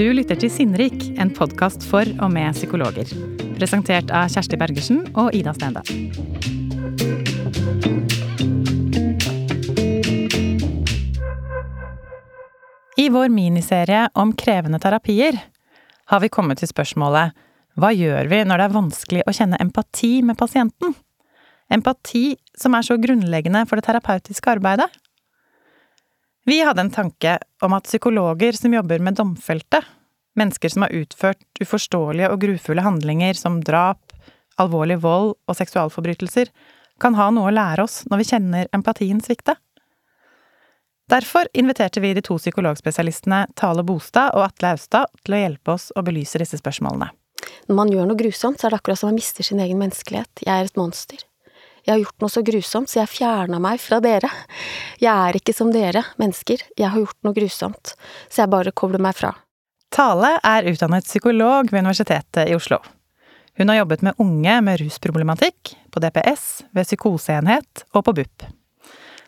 Du lytter til Sinnrik, en podkast for og med psykologer. Presentert av Kjersti Bergersen og Ida Stende. I vår miniserie om krevende terapier har vi kommet til spørsmålet hva gjør vi når det er vanskelig å kjenne empati med pasienten? Empati som er så grunnleggende for det terapeutiske arbeidet. Vi hadde en tanke om at psykologer som jobber med domfelte, mennesker som har utført uforståelige og grufulle handlinger som drap, alvorlig vold og seksualforbrytelser, kan ha noe å lære oss når vi kjenner empatien svikte. Derfor inviterte vi de to psykologspesialistene Tale Bostad og Atle Austad til å hjelpe oss å belyse disse spørsmålene. Når man gjør noe grusomt, så er det akkurat som man mister sin egen menneskelighet. Jeg er et monster. Jeg har gjort noe så grusomt, så jeg fjerna meg fra dere. Jeg er ikke som dere, mennesker. Jeg har gjort noe grusomt, så jeg bare kobler meg fra. Tale er utdannet psykolog ved Universitetet i Oslo. Hun har jobbet med unge med rusproblematikk, på DPS, ved psykoseenhet og på BUP.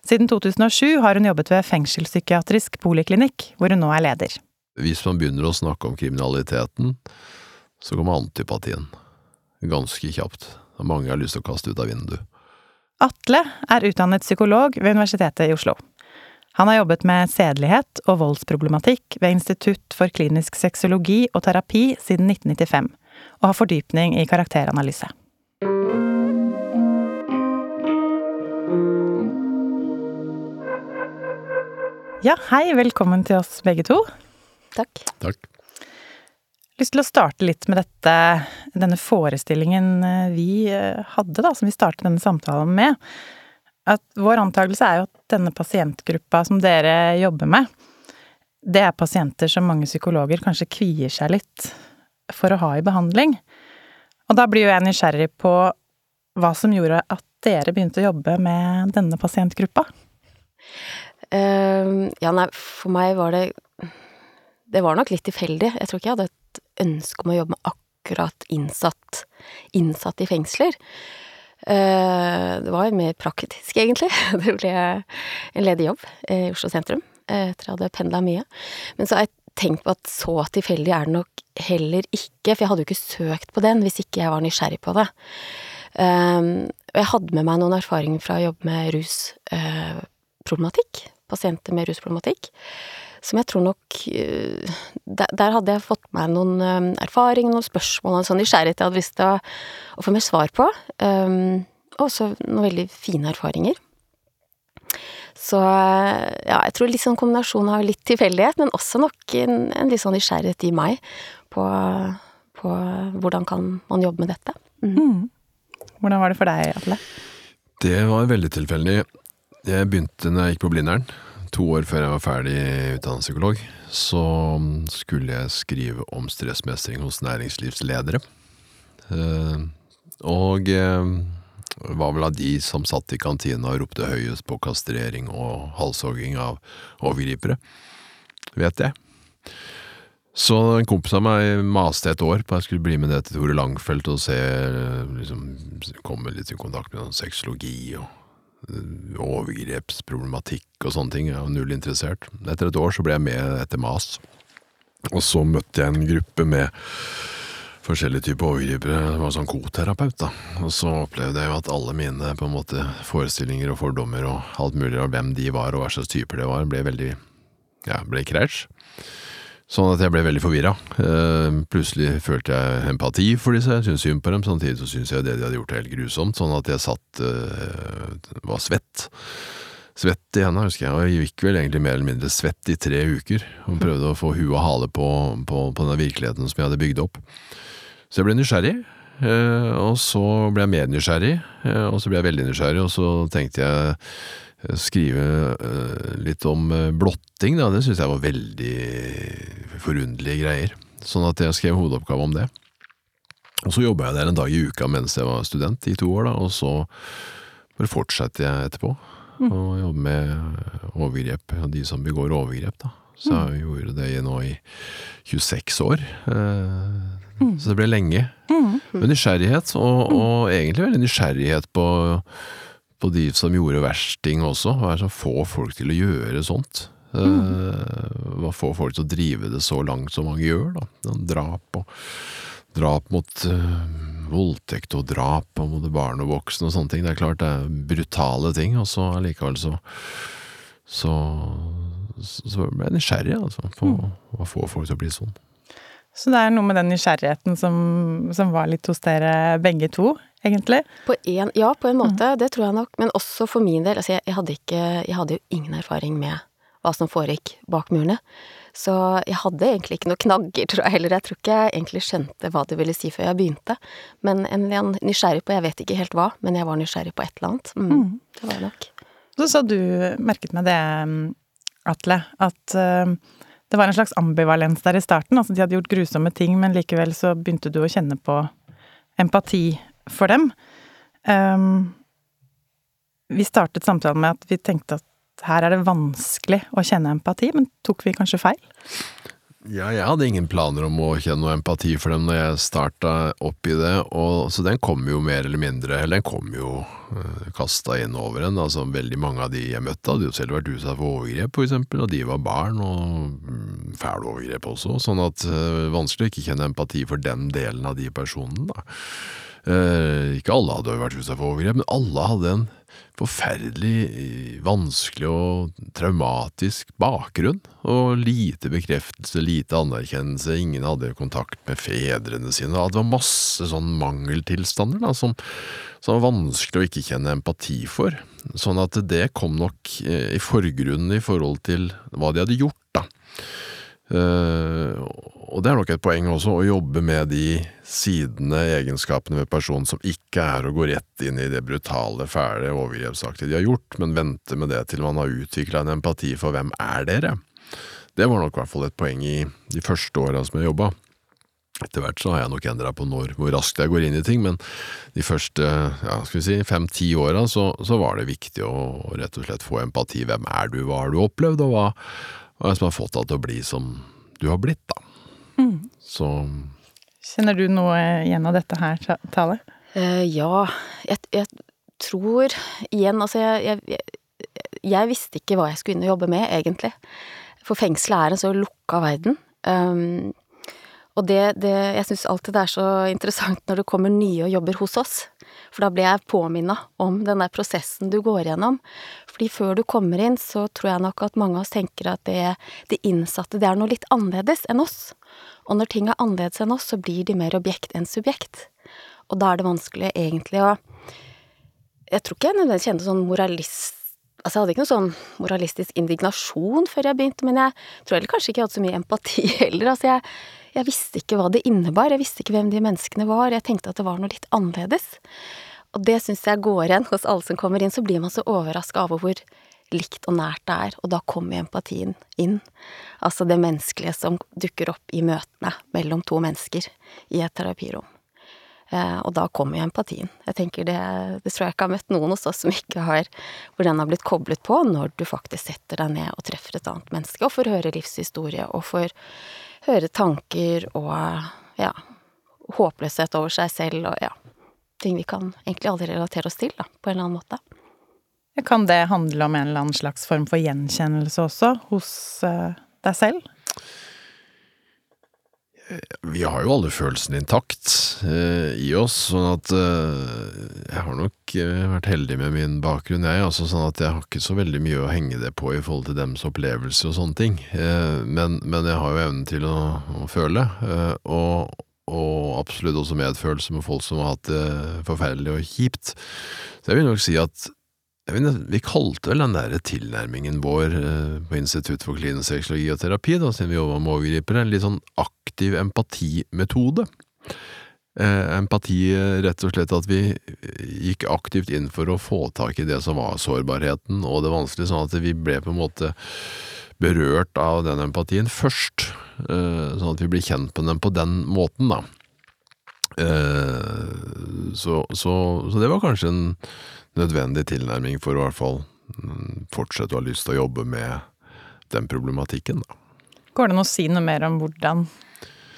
Siden 2007 har hun jobbet ved fengselspsykiatrisk poliklinikk, hvor hun nå er leder. Hvis man begynner å snakke om kriminaliteten, så kommer antipatien. Ganske kjapt. Mange har lyst til å kaste ut av vinduet. Atle er utdannet psykolog ved Universitetet i Oslo. Han har jobbet med sedelighet og voldsproblematikk ved Institutt for klinisk sexologi og terapi siden 1995, og har fordypning i karakteranalyse. Ja, hei, velkommen til oss begge to. Takk. Takk. Lyst til å starte litt med dette, denne forestillingen eh, vi eh, hadde, da, som vi startet denne samtalen med. At vår antakelse er jo at denne pasientgruppa som dere jobber med, det er pasienter som mange psykologer kanskje kvier seg litt for å ha i behandling. Og da blir jo jeg nysgjerrig på hva som gjorde at dere begynte å jobbe med denne pasientgruppa. Uh, ja, nei, for meg var det Det var nok litt tilfeldig. Jeg tror ikke jeg hadde ønske om å jobbe med akkurat innsatt, innsatt i fengsler. Uh, det var mer praktisk, egentlig. Det ble en ledig jobb i Oslo sentrum etter jeg hadde pendla mye. Men så har jeg tenkt på at så tilfeldig er det nok heller ikke, for jeg hadde jo ikke søkt på den hvis ikke jeg var nysgjerrig på det. Og jeg hadde med meg noen erfaringer fra å jobbe med rusproblematikk. Pasienter med rusproblematikk. Som jeg tror nok uh, der, der, hadde jeg fått meg noen um, erfaringer, noen spørsmål og en sånn nysgjerrighet jeg hadde lyst til å, å få mer svar på. Um, og også noen veldig fine erfaringer. Så ja, jeg tror litt sånn kombinasjon av litt tilfeldighet, men også nok en, en litt sånn nysgjerrighet i meg på, på, hvordan kan man jobbe med dette. Mm. Mm. Hvordan var det for deg, Atle? Det var veldig tilfeldig. Jeg begynte når jeg gikk på Blindern. To år før jeg var ferdig utdannet psykolog, så skulle jeg skrive om stressmestring hos næringslivsledere. Og var vel av de som satt i kantina og ropte høyest på kastrering og halshogging av overgripere, vet jeg. Så en kompis av meg maste et år på at jeg skulle bli med ned til Tore Langfelt og se liksom, komme litt i kontakt med noen sexologi og overgrepsproblematikk og sånne ting. Jeg var null interessert. Etter et år så ble jeg med etter mas. Og så møtte jeg en gruppe med forskjellige typer overgripere. Det var sånn koterapeut, da. Og så opplevde jeg jo at alle mine på en måte forestillinger og fordommer og alt mulig av hvem de var og hva slags typer det var, ble veldig ja, ble krasj. Sånn at jeg ble veldig forvirra. Uh, plutselig følte jeg empati for disse, jeg syntes synd på dem. Samtidig så syntes jeg det de hadde gjort, er helt grusomt. Sånn at jeg satt uh, var svett. Svett i henda, husker jeg, og jeg gikk vel egentlig mer eller mindre svett i tre uker. Og prøvde å få huet og hale på, på, på denne virkeligheten som jeg hadde bygd opp. Så jeg ble nysgjerrig, Uh, og så ble jeg mer nysgjerrig, og så ble jeg veldig nysgjerrig, og så tenkte jeg skrive litt om blotting, da. Det syns jeg var veldig forunderlige greier. Sånn at jeg skrev hovedoppgave om det. Og så jobba jeg der en dag i uka mens jeg var student, i to år, da, og så bare fortsatte jeg etterpå. Og jobbe med overgrep, og de som begår overgrep, da. Så jeg gjorde det nå i 26 år. Så det ble lenge. Med nysgjerrighet, og, og egentlig veldig nysgjerrighet på på de som gjorde versting også. Hva også. det som få folk til å gjøre sånt. Mm. hva får folk til å drive det så langt som mange gjør, da. Drap og drap mot uh, voldtekt og drap og mot barn og voksne og sånne ting. Det er klart det er brutale ting, og så allikevel så så, så ble jeg nysgjerrig, altså, på mm. hva får folk til å bli sånn. Så det er noe med den nysgjerrigheten som, som var litt hos dere begge to, egentlig? På en, ja, på en måte. Mm. Det tror jeg nok. Men også for min del. Altså, jeg, jeg, hadde ikke Jeg hadde jo ingen erfaring med hva som foregikk bak murene. Så jeg hadde egentlig ikke noen knagger, tror jeg heller. Jeg tror ikke jeg egentlig skjønte hva det ville si før jeg begynte. Men en, nysgjerrig på Jeg vet ikke helt hva, men jeg var nysgjerrig på et eller annet. Mm, mm. Det var jeg nok. Så sa du merket med det, Atle, at uh, det var en slags ambivalens der i starten. Altså de hadde gjort grusomme ting, men likevel så begynte du å kjenne på empati for dem. Um, vi startet samtalen med at vi tenkte at her er det vanskelig å kjenne empati, men tok vi kanskje feil? Ja, jeg hadde ingen planer om å kjenne noe empati for dem når jeg starta opp i det, og, så den kom jo mer eller mindre Eller den kom jo uh, eh, kasta inn over en. Altså, veldig mange av de jeg møtte, hadde jo selv vært utsatt for overgrep, for eksempel, og de var barn, og mm, fæle overgrep også, sånn at øh, vanskelig å ikke kjenne empati for den delen av de personene, da. Uh, ikke alle hadde vært utsatt for overgrep, men alle hadde en forferdelig eh, vanskelig og traumatisk bakgrunn, og lite bekreftelse, lite anerkjennelse, ingen hadde kontakt med fedrene sine, det var masse sånn mangeltilstander da, som, som var vanskelig å ikke kjenne empati for, sånn at det kom nok eh, i forgrunnen i forhold til hva de hadde gjort, da. Uh, og det er nok et poeng også, å jobbe med de sidene, egenskapene ved personen som ikke er å gå rett inn i det brutale, fæle, overgrepsaktige de har gjort, men vente med det til man har utvikla en empati for hvem er dere? Det var nok i hvert fall et poeng i de første åra som jeg jobba. Etter hvert så har jeg nok endra på når, hvor raskt jeg går inn i ting, men de første ja, skal vi si, fem–ti åra så, så, var det viktig å, rett og slett få empati. Hvem er du, hva har du opplevd, og hva, hva er det som har fått deg til å bli som du har blitt, da. Mm. Så Kjenner du noe igjen av dette her, Tale? Uh, ja, jeg, jeg, tror igjen Altså, jeg, jeg, jeg, visste ikke hva jeg skulle inn og jobbe med, egentlig. For fengselet er en så lukka verden. Um, og det, det Jeg syns alltid det er så interessant når det kommer nye og jobber hos oss. For da blir jeg påminna om den der prosessen du går gjennom. Fordi før du kommer inn, så tror jeg nok at mange av oss tenker at det, de innsatte, det er noe litt annerledes enn oss. Og når ting er annerledes enn oss, så blir de mer objekt enn subjekt. Og da er det vanskelig egentlig å Jeg tror ikke jeg nødvendigvis kjente sånn moralist Altså, jeg hadde ikke noe sånn moralistisk indignasjon før jeg begynte, men jeg tror heller kanskje ikke jeg hadde så mye empati heller. Altså, jeg, jeg visste ikke hva det innebar, jeg visste ikke hvem de menneskene var, jeg tenkte at det var noe litt annerledes. Og det syns jeg går igjen hos alle som kommer inn, så blir man så overraska over hvor likt og nært det er, og da kommer empatien inn. Altså det menneskelige som dukker opp i møtene mellom to mennesker i et terapirom. Eh, og da kommer jo empatien. Jeg tenker det, det tror jeg ikke har møtt noen hos oss som ikke har Hvor den har blitt koblet på når du faktisk setter deg ned og treffer et annet menneske, og får høre livshistorie, og får høre tanker og ja, håpløshet over seg selv og ja, ting vi kan egentlig aldri relatere oss til, da, på en eller annen måte. Kan det handle om en eller annen slags form for gjenkjennelse også, hos uh, deg selv? Vi har jo alle følelsene intakt eh, i oss, sånn at uh, jeg har nok vært heldig med min bakgrunn, jeg. Altså, sånn at jeg har ikke så veldig mye å henge det på i forhold til dems opplevelser og sånne ting. Men, men, jeg har jo evnen til å, å føle, og, og absolutt også medfølelse med folk som har hatt det forferdelig og kjipt. Så jeg vil nok si at vet, vi kalte vel den der tilnærmingen vår eh, på Institutt for klinisk sexologi og terapi, da, siden vi jobba med overgripere, en litt sånn aktiv empatimetode. Eh, empati rett og slett at vi gikk aktivt inn for å få tak i det som var sårbarheten og det vanskelige, sånn at vi ble på en måte berørt av den empatien først, eh, sånn at vi blir kjent med den på den måten, da. Eh, så, så, så, det var kanskje en nødvendig tilnærming for å i hvert fall mm, fortsette å ha lyst til å jobbe med den problematikken, da. Går det an å si noe mer om hvordan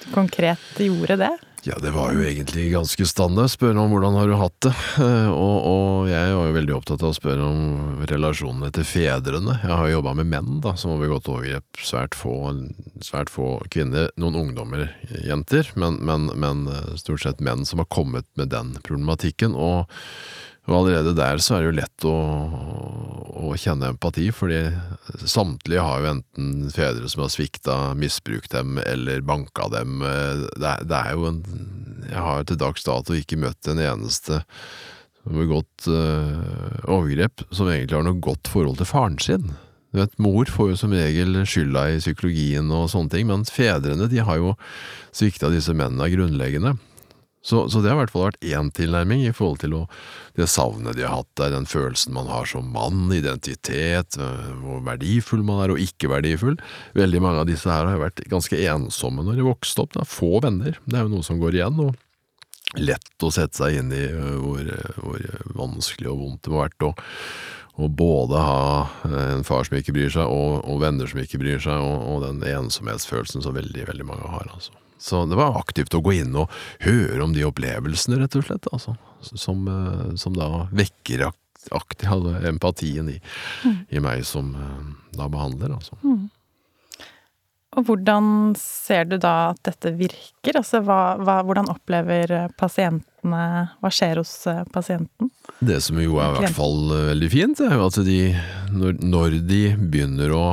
du konkret gjorde det? Ja, det var jo egentlig ganske standard. Spørre om hvordan har du hatt det. Og, og, jeg var jo veldig opptatt av å spørre om relasjonene til fedrene. Jeg har jobba med menn da, som har begått overgrep. Svært få, svært få kvinner. Noen ungdommer, jenter, men, men, men eh, stort sett menn som har kommet med den problematikken. og og allerede der så er det jo lett å, å, kjenne empati, fordi samtlige har jo enten fedre som har svikta, misbrukt dem eller banka dem. Det det er jo en Jeg har til dags dato ikke møtt en eneste som har begått uh, overgrep som egentlig har noe godt forhold til faren sin. Du vet, Mor får jo som regel skylda i psykologien og sånne ting, men fedrene de har jo svikta disse mennene grunnleggende. Så, så, det har i hvert fall vært én tilnærming i forhold til å, det savnet de har hatt der, den følelsen man har som mann, identitet, øh, hvor verdifull man er og ikke verdifull. Veldig mange av disse her har vært ganske ensomme når de vokste opp. Er få venner, det er jo noe som går igjen. og Lett å sette seg inn i øh, hvor, øh, hvor vanskelig og vondt det må ha vært å både ha en far som ikke bryr seg, og, og venner som ikke bryr seg, og, og den ensomhetsfølelsen som veldig, veldig mange har. altså. Så det var aktivt å gå inn og høre om de opplevelsene, rett og slett, altså, som, eh, som da vekker aktiv, empatien i, mm. i, meg som eh, da behandler, altså. Mm. Og hvordan ser du da at dette virker? Altså hva, hva, hvordan opplever pasientene Hva skjer hos eh, pasienten? Det som jo er i hvert fall veldig fint, er jo at de, når, når de begynner å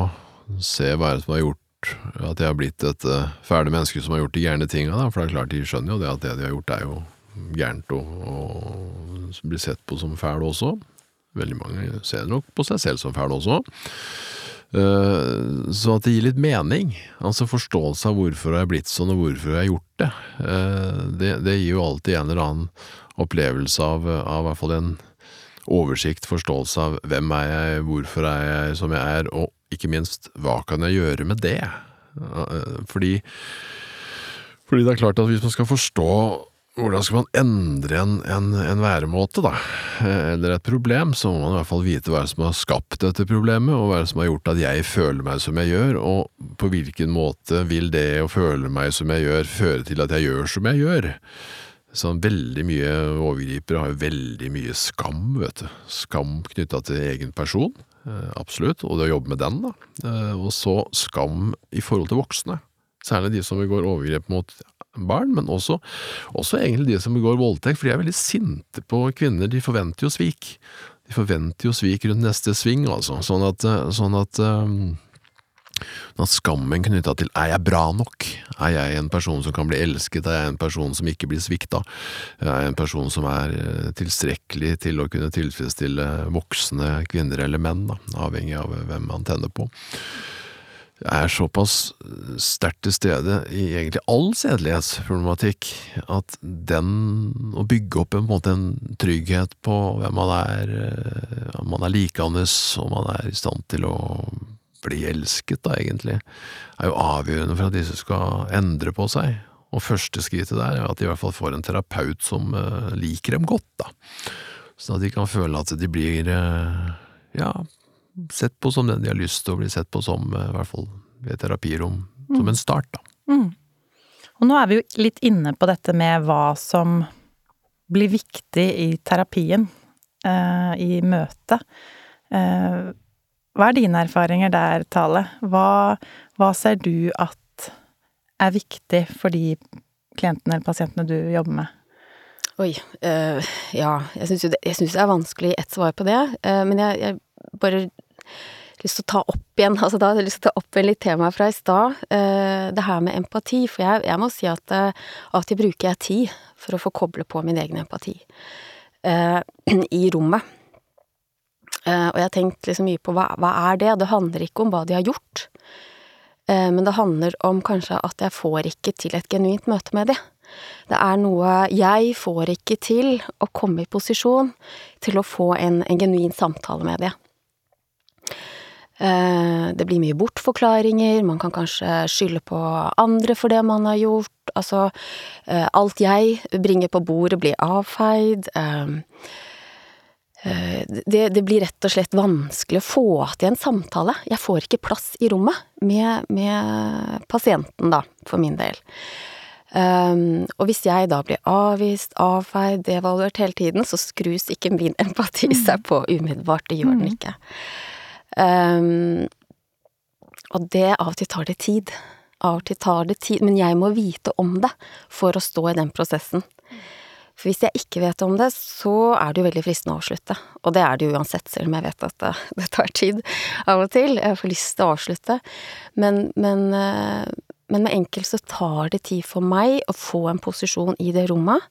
se hva som har gjort at jeg har blitt et uh, fæle menneske som har gjort de gærne tinga. For det er klart, de skjønner jo det at det de har gjort er jo gærent og, og blir sett på som fæl også. Veldig mange ser nok på seg selv som fæl også. Uh, så at det gir litt mening, altså forståelse av hvorfor jeg har blitt sånn og hvorfor jeg har gjort det, uh, det, det, gir jo alltid en eller annen opplevelse av, av i hvert fall en oversikt, forståelse av hvem er jeg, hvorfor er jeg som jeg er, og ikke minst, hva kan jeg gjøre med det? Fordi, fordi det er klart at hvis man skal forstå hvordan skal man endre en, en, en, væremåte, da, eller et problem, så må man i hvert fall vite hva som har skapt dette problemet, og hva som har gjort at jeg føler meg som jeg gjør, og på hvilken måte vil det å føle meg som jeg gjør, føre til at jeg gjør som jeg gjør. Sånn veldig mye overgripere har jo veldig mye skam, vet du. Skam knytta til egen person. Eh, absolutt, og det å jobbe med den, da. Eh, og så skam i forhold til voksne. Særlig de som begår overgrep mot barn, men også, også egentlig de som begår voldtekt, for de er veldig sinte på kvinner, de forventer jo svik. De forventer jo svik rundt neste sving, altså, sånn at, eh, sånn at at skammen knytta til er jeg bra nok? Er jeg en person som kan bli elsket? Er jeg en person som ikke blir svikta? Er jeg en person som er eh, tilstrekkelig til å kunne tilfredsstille voksne kvinner eller menn, da, avhengig av hvem man tenner på? er såpass sterkt til stede i egentlig all sedelighetsproblematikk at den å bygge opp en, måte, en trygghet på hvem man er, eh, om man er likandes, om man er i stand til å bli elsket, da, egentlig, er jo avgjørende for at disse skal endre på seg. Og første skrittet der er at de i hvert fall får en terapeut som uh, liker dem godt, da. Sånn at de kan føle at de blir uh, ja, sett på som den de har lyst til å bli sett på som, uh, i hvert fall ved terapirom, mm. som en start, da. Mm. Og nå er vi jo litt inne på dette med hva som blir viktig i terapien, i møtet. Hva er dine erfaringer der, Tale? Hva, hva ser du at er viktig for de klientene eller pasientene du jobber med? Oi. øh, ja, jeg syns det, det, er vanskelig ett svar på det. Øh, men jeg, jeg bare lyst til å ta opp igjen altså da jeg lyst til å ta opp igjen litt tema fra i stad. Øh, det her med empati. For jeg, jeg må si at av og til bruker jeg tid for å få koble på min egen empati i rommet. Uh, og jeg har tenkt liksom mye på hva, hva, er det? Det handler ikke om hva de har gjort, uh, men det handler om kanskje at jeg får ikke til et genuint møte med de. Det er noe Jeg får ikke til å komme i posisjon til å få en, en genuin samtale med de. Uh, det blir mye bortforklaringer, man kan kanskje skylde på andre for det man har gjort. Altså, alt jeg bringer på bordet blir avfeid. Eh, det, det, blir rett og slett vanskelig å få til en samtale. Jeg får ikke plass i rommet med, med pasienten, da, for min del. Um, og hvis jeg da blir avvist, avfeid, devaluert hele tiden, så skrus ikke min empati seg på umiddelbart. Det gjør den ikke. Um, og det av og til tar det tid. Av og til tar det tid, men jeg må vite om det for å stå i den prosessen. For hvis jeg ikke vet om det, så er det jo veldig fristende å avslutte. Og det er det jo uansett, selv om jeg vet at det, det tar tid av og til. Jeg får lyst til å avslutte. Men, men, eh, men med enkelt så tar det tid for meg å få en posisjon i det rommet.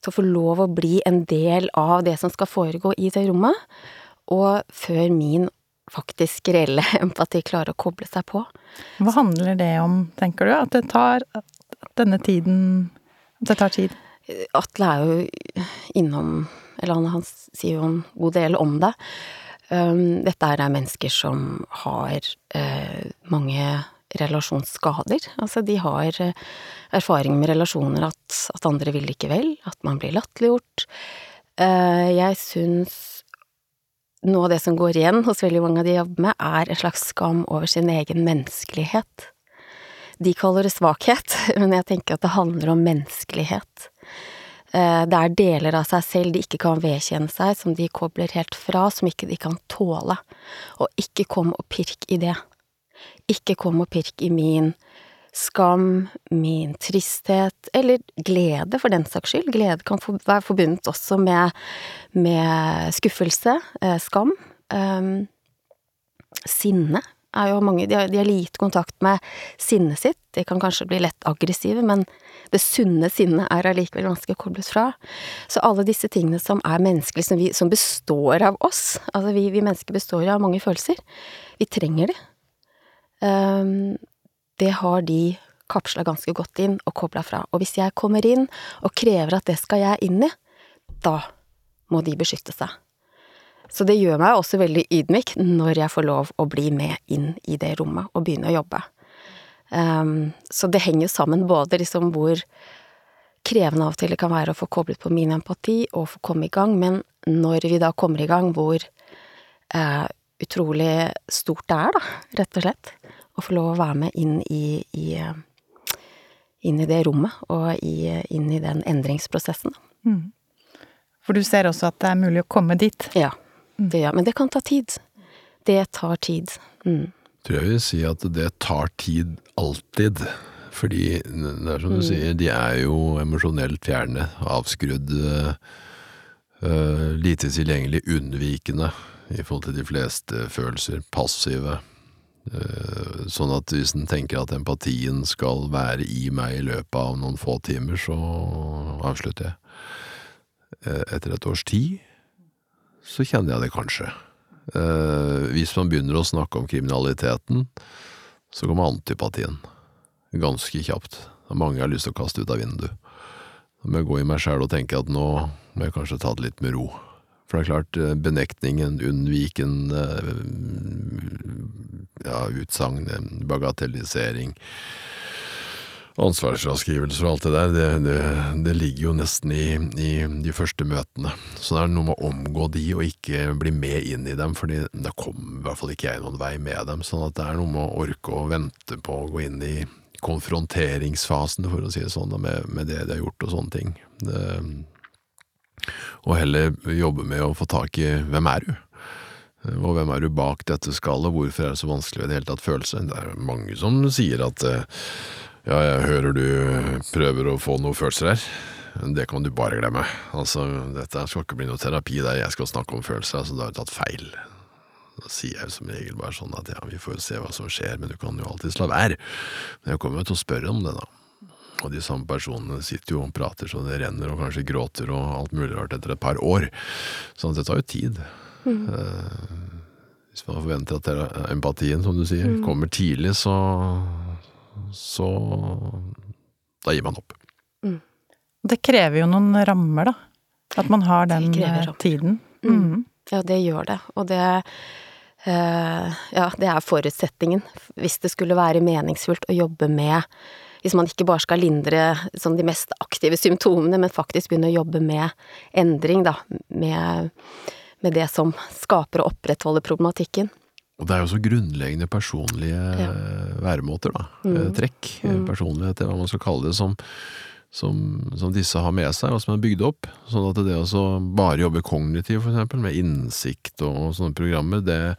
Til å få lov å bli en del av det som skal foregå i det rommet. Og før min faktisk reelle empati klarer å koble seg på. Hva handler det om, tenker du? At det tar denne tiden At det tar tid? Atle er jo innom Eller han, han sier jo en god del om det. Um, dette er mennesker som har uh, mange relasjonsskader. Altså, de har uh, erfaring med relasjoner at, at andre vil ikke vel, at man blir latterliggjort. Uh, jeg syns noe av det som går igjen hos veldig mange av de jobber med, er en slags skam over sin egen menneskelighet. De kaller det svakhet, men jeg tenker at det handler om menneskelighet. Eh, det er deler av seg selv de ikke kan vedkjenne seg, som de kobler helt fra, som ikke de kan tåle. Og ikke kom og pirk i det. Ikke kom og pirk i min skam, min tristhet, eller glede, for den saks skyld. Glede kan være forbundet også med, med skuffelse, eh, skam. Um, sinne er jo mange de har, de har, lite kontakt med sinnet sitt. De kan kanskje bli lett aggressive, men det sunne sinnet er allikevel vanskelig å kobles fra. Så alle disse tingene som er menneskelige, som, som består av oss Altså, vi, vi, mennesker består av mange følelser. Vi trenger det. Um, det har de kapsla ganske godt inn og kobla fra. Og hvis jeg kommer inn og krever at det skal jeg inn i, da må de beskytte seg. Så det gjør meg også veldig ydmyk når jeg får lov å bli med inn i det rommet og begynne å jobbe. Um, så det henger sammen både liksom hvor krevende av og til det kan være å få koblet på min empati og få komme i gang, men når vi da kommer i gang, hvor uh, utrolig stort det er, da, rett og slett, å få lov å være med inn i, i inn i det rommet og i, inn i den endringsprosessen. Mm. For du ser også at det er mulig å komme dit? Ja. Det, ja, men det kan ta tid. Det tar tid. Mm. Tror jeg vil si at det tar tid alltid. Fordi det er som du mm. sier, de er jo emosjonelt fjerne, avskrudd, uh, lite tilgjengelig, unnvikende i forhold til de fleste følelser, passive. Uh, sånn at hvis en tenker at empatien skal være i meg i løpet av noen få timer, så avslutter jeg. Uh, etter et års tid så kjenner jeg det kanskje. Eh, hvis man begynner å snakke om kriminaliteten, så kommer antipatien. Ganske kjapt. Mange har lyst til å kaste ut av vinduet. Da må jeg gå i meg sjæl og tenke at nå må jeg kanskje ta det litt med ro. For det er klart, eh, benektningen, unnviken, eh, ja, utsagn, bagatellisering ansvarsfraskrivelser og alt det der, det, det, det ligger jo nesten i, i, de første møtene. Så det er noe med å omgå de og ikke bli med inn i dem, fordi da kommer i hvert fall ikke jeg noen vei med dem. Sånn at det er noe med å orke å vente på å gå inn i konfronteringsfasen, for å si det sånn, med, med det de har gjort og sånne ting. Det, og heller jobbe med å få tak i hvem er du? Og hvem er du bak dette skallet, hvorfor er det så vanskelig i det hele tatt følelse? Det er mange som sier at ja, jeg hører du prøver å få noen følelser her. Det kan du bare glemme. Altså, dette skal ikke bli noe terapi der jeg skal snakke om følelser, altså, da har du tatt feil. Da sier jeg som regel bare sånn at ja, vi får jo se hva som skjer, men du kan jo alltids la være. Men jeg kommer jo til å spørre om det, da. Og de samme personene sitter jo og prater så det renner, og kanskje gråter og alt mulig rart etter et par år. Sånn at det tar jo tid. Mm. Uh, hvis man forventer at empatien, som du sier, mm. kommer tidlig, så så da gir man opp. Mm. Det krever jo noen rammer, da. At man har den eh, tiden. Mm. mm. Ja, det gjør det. Og det uh, Ja, det er forutsetningen. Hvis det skulle være meningsfullt å jobbe med hvis man ikke bare skal lindre sånn, de mest aktive symptomene, men faktisk begynne å jobbe med endring, da. Med, med det som skaper og opprettholder problematikken. Og det er jo så grunnleggende personlige Ja. væremåter, da. Mm. Eh, Trekk, Mm. personligheter, hva man skal kalle det, som, som, som disse har med seg, og som er bygd opp. Sånn at det å bare jobbe kognitivt, for eksempel, med innsikt og sånne programmer, det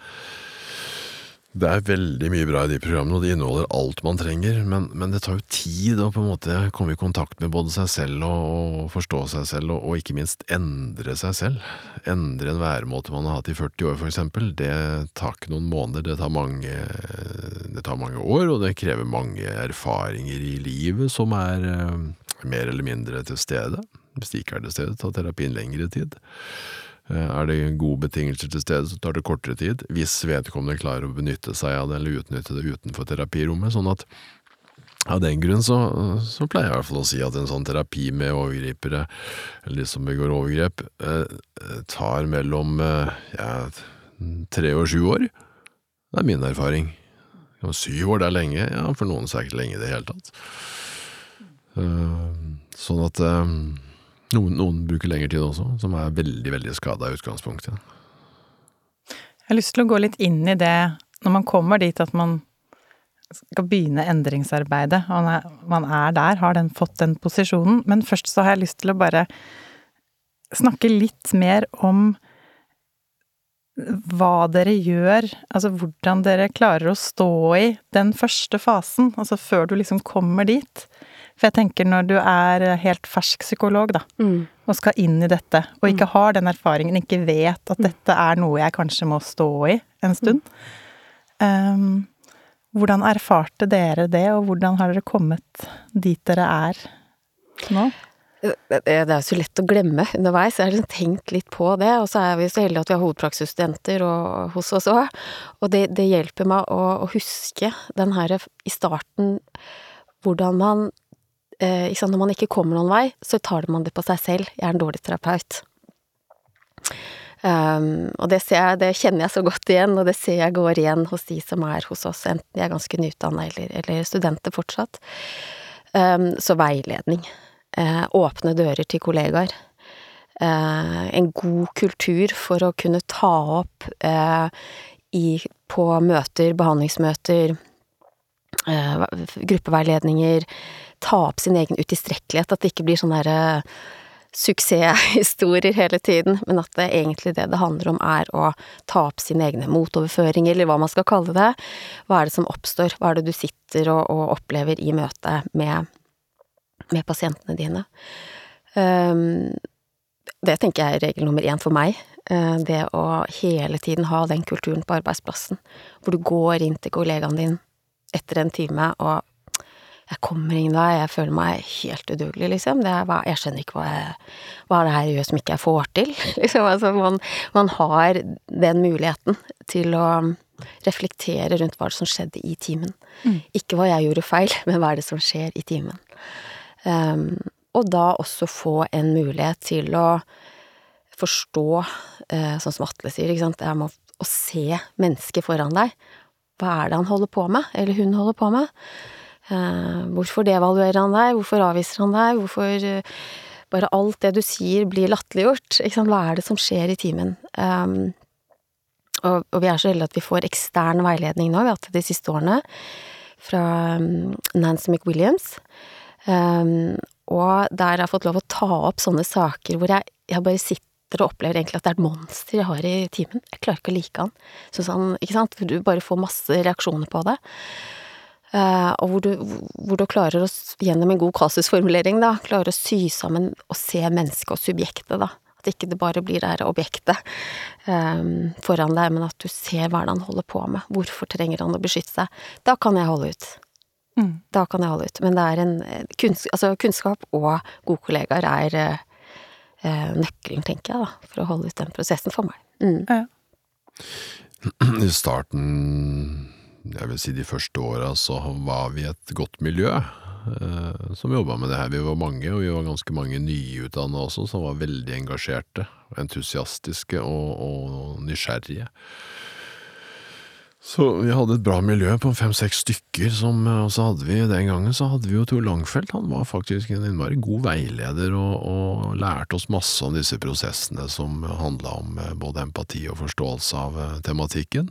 det er veldig mye bra i de programmene, og de inneholder alt man trenger, men, men det tar jo tid å på en måte komme i kontakt med både seg selv og, og forstå seg selv, og, og ikke minst endre seg selv. Endre en væremåte man har hatt i 40 år, for eksempel. Det tar ikke noen måneder, det tar mange, det tar mange år, og det krever mange erfaringer i livet som er eh, mer eller mindre til stede. Hvis de ikke er til stede, tar terapien lengre tid. Eh, Er det gode betingelser til stede, så tar det kortere tid, hvis vedkommende klarer å benytte seg av det, eller utnytte det utenfor terapirommet. Sånn at av den grunn så, så pleier jeg i hvert fall å si at en sånn terapi med overgripere, eller de som begår overgrep, eh, tar mellom eh, ja, tre og sju år. Det er min erfaring. Syv år det er lenge, ja, for noen så er det ikke lenge i det hele tatt. Sånn at noen, noen bruker lengre tid også, som er veldig, veldig skada i utgangspunktet. Jeg har lyst til å gå litt inn i det når man kommer dit at man skal begynne endringsarbeidet, og man er, er der, har den, fått den posisjonen. Men først så har jeg lyst til å bare snakke litt mer om hva dere gjør, altså hvordan dere klarer å stå i den første fasen, altså før du liksom kommer dit. For jeg tenker når du er helt fersk psykolog, da, Mm. og skal inn i dette, og ikke har den erfaringen, ikke vet at dette er noe jeg kanskje må stå i en stund. Um, hvordan erfarte dere det, og hvordan har dere kommet dit dere er nå? Det, det det er jo så lett å glemme underveis. Jeg har liksom tenkt litt på det. Og så er vi så heldige at vi har hovedpraksisstudenter hos oss òg. Og det, det hjelper meg å, å huske den her i starten hvordan man eh, Når man ikke kommer noen vei, så tar man det på seg selv. Jeg er en dårlig terapeut. Um, og det, jeg, det kjenner jeg så godt igjen, og det ser jeg går igjen hos de som er hos oss, enten de er ganske nyutdanna eller, eller studenter fortsatt. Um, så veiledning. Uh, åpne dører til kollegaer. Uh, en god kultur for å kunne ta opp uh, i, på møter, behandlingsmøter, eh, gruppeveiledninger, ta opp sin egen utilstrekkelighet, at det ikke blir sånne derre suksesshistorier hele tiden, men at det egentlig det det handler om er å ta opp sine egne motoverføringer, eller hva man skal kalle det. Hva er det som oppstår? Hva er det du sitter og, og opplever i møte med, med pasientene dine? Um, det tenker jeg er regel nummer én for meg. Uh, det å hele tiden ha den kulturen på arbeidsplassen, hvor du går inn til kollegaen din etter en time og jeg kommer ingen vei, jeg føler meg helt udugelig, liksom. Det er, jeg skjønner ikke hva, jeg, hva er det her gjør som ikke jeg får til. Liksom, altså, man, man har den muligheten til å reflektere rundt hva som skjedde i timen. Mm. Ikke hva jeg gjorde feil, men hva er det som skjer i timen. Um, og da også få en mulighet til å forstå, uh, sånn som Atle sier, ikke sant, jeg må, å se mennesket foran deg. Hva er det han holder på med, eller hun holder på med? Eh, hvorfor devaluerer han deg, hvorfor avviser han deg, hvorfor eh, bare alt det du sier blir latterliggjort, hva er det som skjer i timen? Um, og, og vi er så heldige at vi får ekstern veiledning nå, vi har hatt det de siste årene, fra um, Nancy McWilliams. Um, og der har jeg fått lov å ta opp sånne saker hvor jeg, jeg bare sitter og opplever egentlig at det er et monster jeg har i timen. Jeg klarer ikke å like han. Han, ikke sant, du bare får masse reaksjoner på det. Uh, og hvor du, hvor du klarer å, gjennom en god kasusformulering, da, klarer å sy sammen og se mennesket og subjektet, da. At ikke det bare blir det her objektet um, foran deg, men at du ser hva han holder på med. Hvorfor trenger han å beskytte seg? Da kan jeg holde ut. Mm. Da kan jeg holde ut. Men det er en eh, kunns, altså kunnskap og gode kollegaer er eh, eh, nøkkelen, tenker jeg, da, for å holde ut den prosessen for meg. Mm. I starten, jeg vil si de første åra, så var vi et godt miljø eh, som jobba med det her. Vi var mange, og vi var ganske mange nyutdanna også, som var veldig engasjerte, entusiastiske og, og nysgjerrige. Så vi hadde et bra miljø på fem-seks stykker, som, og så hadde vi den gangen så hadde vi jo Tor Langfeldt. Han var faktisk en innmari god veileder og, og lærte oss masse om disse prosessene som handla om eh, både empati og forståelse av eh, tematikken.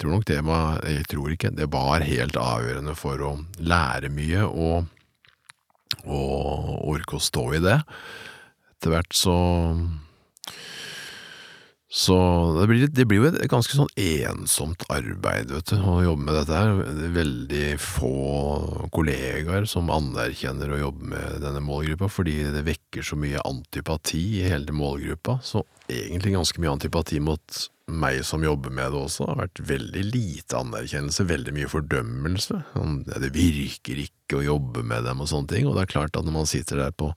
Tror nok det var Jeg tror ikke. Det var helt avgjørende for å lære mye og, og orke å stå i det. Etter hvert så så det blir, det blir jo et ganske sånn ensomt arbeid, vet du, å jobbe med dette her. Det er veldig få kollegaer som anerkjenner å jobbe med denne målgruppa, fordi det vekker så mye antipati i hele målgruppa. Så egentlig ganske mye antipati mot meg som jobber med det også. Det har vært veldig lite anerkjennelse, veldig mye fordømmelse. Sånn, det virker ikke å jobbe med dem og sånne ting. Og det er klart at når man sitter der på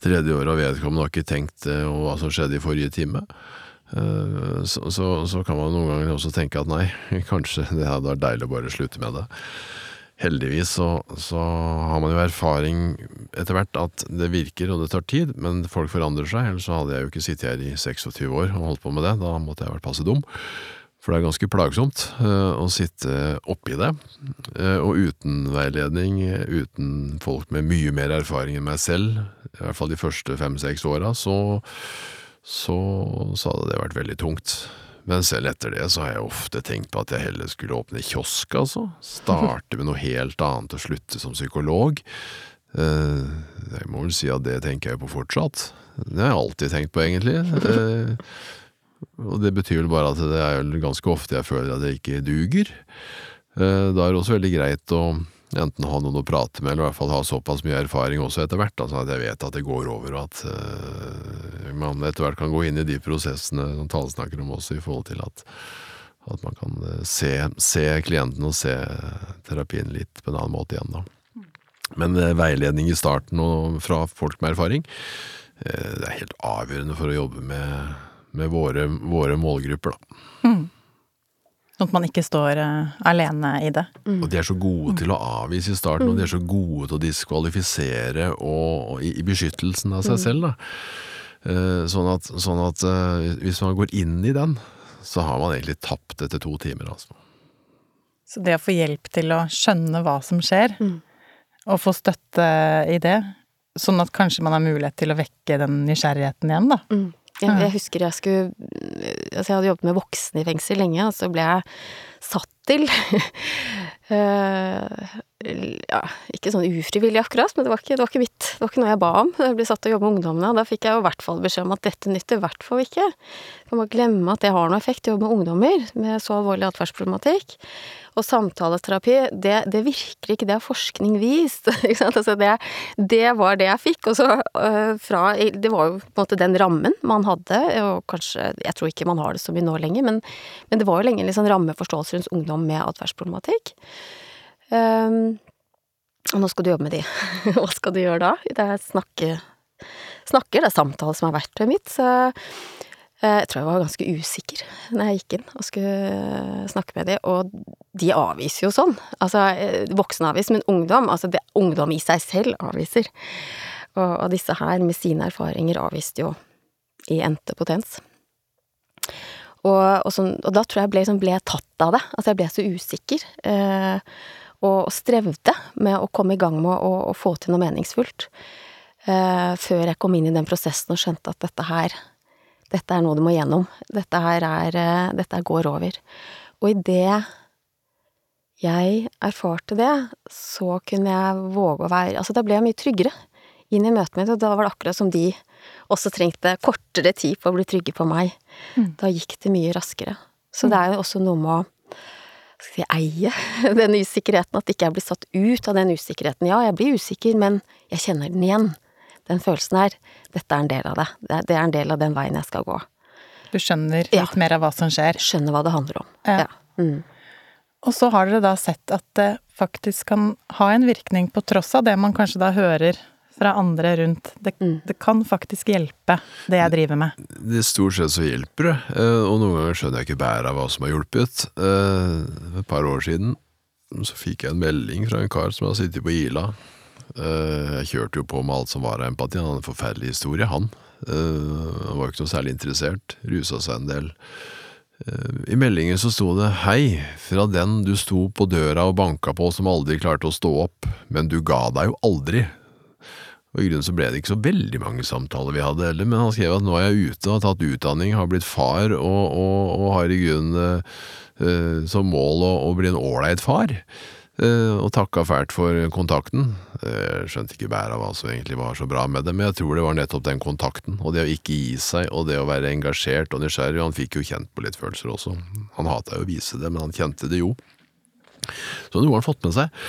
tredje året og vedkommende har ikke tenkt eh, hva som skjedde i forrige time, så, så, så, kan man noen ganger også tenke at nei, kanskje det hadde vært deilig å bare slutte med det. Heldigvis så, så, har man jo erfaring etter hvert at det virker og det tar tid, men folk forandrer seg. Ellers så hadde jeg jo ikke sittet her i 26 år og holdt på med det. Da måtte jeg vært passe dum. For det er ganske plagsomt uh, å sitte oppi det. Uh, og uten veiledning, uten folk med mye mer erfaring enn meg selv, i hvert fall de første fem-seks åra, så så, så hadde det vært veldig tungt. Men selv etter det så har jeg ofte tenkt på at jeg heller skulle åpne kiosk, altså. Starte med noe helt annet og slutte som psykolog. Eh, jeg må vel si at det tenker jeg på fortsatt. Det har jeg alltid tenkt på, egentlig. Eh, og det betyr vel bare at det er ganske ofte jeg føler at jeg ikke duger. Eh, da er det også veldig greit å enten ha noen å prate med, eller i hvert fall ha såpass mye erfaring også etter hvert, altså at jeg vet at det går over, og at uh, man etter hvert kan gå inn i de prosessene som Tale snakker om også, i forhold til at, at man kan uh, se, se, klienten og se terapien litt på en annen måte igjen, da. Men uh, veiledning i starten og fra folk med erfaring, det er helt avgjørende for å jobbe med, med våre, våre, målgrupper, da. Mm. Sånn at man ikke står uh, alene i det. Mm. Og de er så gode til å avvise i starten, mm. og de er så gode til å diskvalifisere og, og i, i, beskyttelsen av seg mm. selv. Da. Uh, sånn at, sånn at uh, hvis man går inn i den, så har man egentlig tapt etter to timer. Altså. Så det å få hjelp til å skjønne hva som skjer, mm. og få støtte i det, sånn at kanskje man har mulighet til å vekke den nysgjerrigheten igjen, da. Jeg, jeg, husker jeg skulle Altså, jeg hadde jobbet med voksne i fengsel lenge, og så ble jeg satt til uh, Ja, ikke sånn ufrivillig akkurat, men det var, ikke, det var, ikke, mitt. Det var ikke noe jeg ba om. Jeg ble satt til å jobbe med ungdommene, og da fikk jeg i hvert fall beskjed om at dette nytter i hvert fall ikke. man må glemme at det har noe effekt, å jobbe med ungdommer med så alvorlig atferdsproblematikk. Og samtaleterapi, det, det, virker ikke, det har forskning vist. Ikke sant? Altså det, det, var det jeg fikk. Og så øh, fra Det var jo på en måte den rammen man hadde, og kanskje Jeg tror ikke man har det så mye nå lenger, men, men det var jo lenge en liksom rammeforståelse rundt ungdom med atferdsproblematikk. Um, og nå skal du jobbe med de. Hva skal du gjøre da? Det er snakke, snakker, det er samtale som er verktøyet mitt. Så Eh, jeg tror jeg var ganske usikker når jeg gikk inn og skulle eh, snakke med dem, og de avviser jo sånn. Altså, eh, voksne avviser, men ungdom, altså det, ungdom i seg selv avviser. Og, og disse her med sine erfaringer avviste jo i ente potens. Og, og, sånn, og, da tror jeg ble, liksom, ble jeg tatt av det. Altså jeg ble så usikker. Eh, og, strevde med å komme i gang med å, å få til noe meningsfullt. Uh, før jeg kom inn i den prosessen og skjønte at dette her dette er noe du må gjennom. Dette her er uh, Dette går over. Og idet jeg erfarte det, så kunne jeg våge å være Altså, da ble jeg mye tryggere inn i møtet mitt, og da var det akkurat som de også trengte kortere tid på å bli trygge på meg. Mm. Da gikk det mye raskere. Så det er jo også noe med å skal jeg eie den usikkerheten, at ikke jeg blir satt ut av den usikkerheten. Ja, jeg blir usikker, men jeg kjenner den igjen den følelsen her, dette er en del av det. Det er en del av den veien jeg skal gå. Du skjønner litt ja. mer av hva som skjer? Skjønner hva det handler om. Ja. ja. Mm. Og så har dere da sett at det faktisk kan ha en virkning, på tross av det man kanskje da hører fra andre rundt. Det, mm. det kan faktisk hjelpe, det jeg driver med. Det Stort sett så hjelper det, eh, og noen ganger skjønner jeg ikke bæret av hva som har hjulpet. Eh, et par år siden så fikk jeg en melding fra en kar som har sittet på Ila Eh, jeg kjørte jo på med alt som var av empati. Han hadde en forferdelig historie, han. Eh, han var jo ikke noe særlig interessert. Rusa seg en del. I meldingen så sto det 'Hei, fra den du sto på døra og banka på som aldri klarte å stå opp, men du ga deg jo aldri'. Og I grunnen så ble det ikke så veldig mange samtaler vi hadde heller, men han skrev at nå er jeg ute, har tatt utdanning, har blitt far og, og, og har i grunnen eh, som mål å, å bli en ålreit far. Uh, og takka fælt for kontakten. Jeg skjønte ikke bæret av hva som egentlig var så bra med det, men jeg tror det var nettopp den kontakten, og det å ikke gi seg, og det å være engasjert og nysgjerrig. Han fikk jo kjent på litt følelser også. Han hata jo å vise det, men han kjente det jo. Så noe har han fått med seg.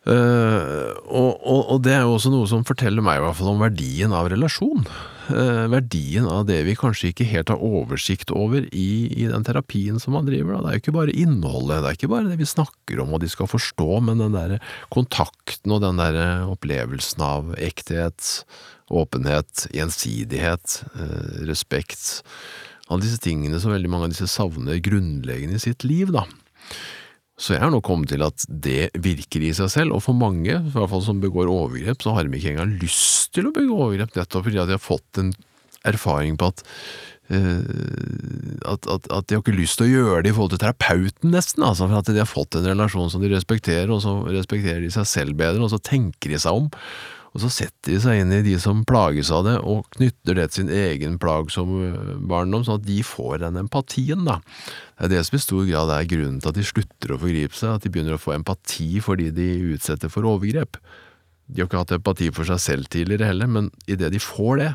Uh, og, og, og, det er jo også noe som forteller meg i hvert fall om verdien av relasjon. Uh, verdien av det vi kanskje ikke helt har oversikt over i, i den terapien som man driver. Da. Det er jo ikke bare innholdet, det er ikke bare det vi snakker om og de skal forstå, men den der kontakten og den der opplevelsen av ekthet, åpenhet, gjensidighet, uh, respekt. Alle disse tingene som veldig mange av disse savner grunnleggende i sitt liv, da. Så jeg har nå kommet til at det virker i seg selv, og for mange, i hvert fall som begår overgrep, så har de ikke engang lyst til å begå overgrep, nettopp fordi de har fått en erfaring på at uh, at, at, at, de har ikke lyst til å gjøre det i forhold til terapeuten, nesten. Altså, for at de har fått en relasjon som de respekterer, og så respekterer de seg selv bedre, og så tenker de seg om. Og så setter de seg inn i de som plages av det, og knytter det til sin egen plagsomme barndom, sånn at de får den empatien, da. Det er det som i stor grad er grunnen til at de slutter å forgripe seg, at de begynner å få empati fordi de utsetter for overgrep. De har ikke hatt empati for seg selv tidligere heller, men idet de får det,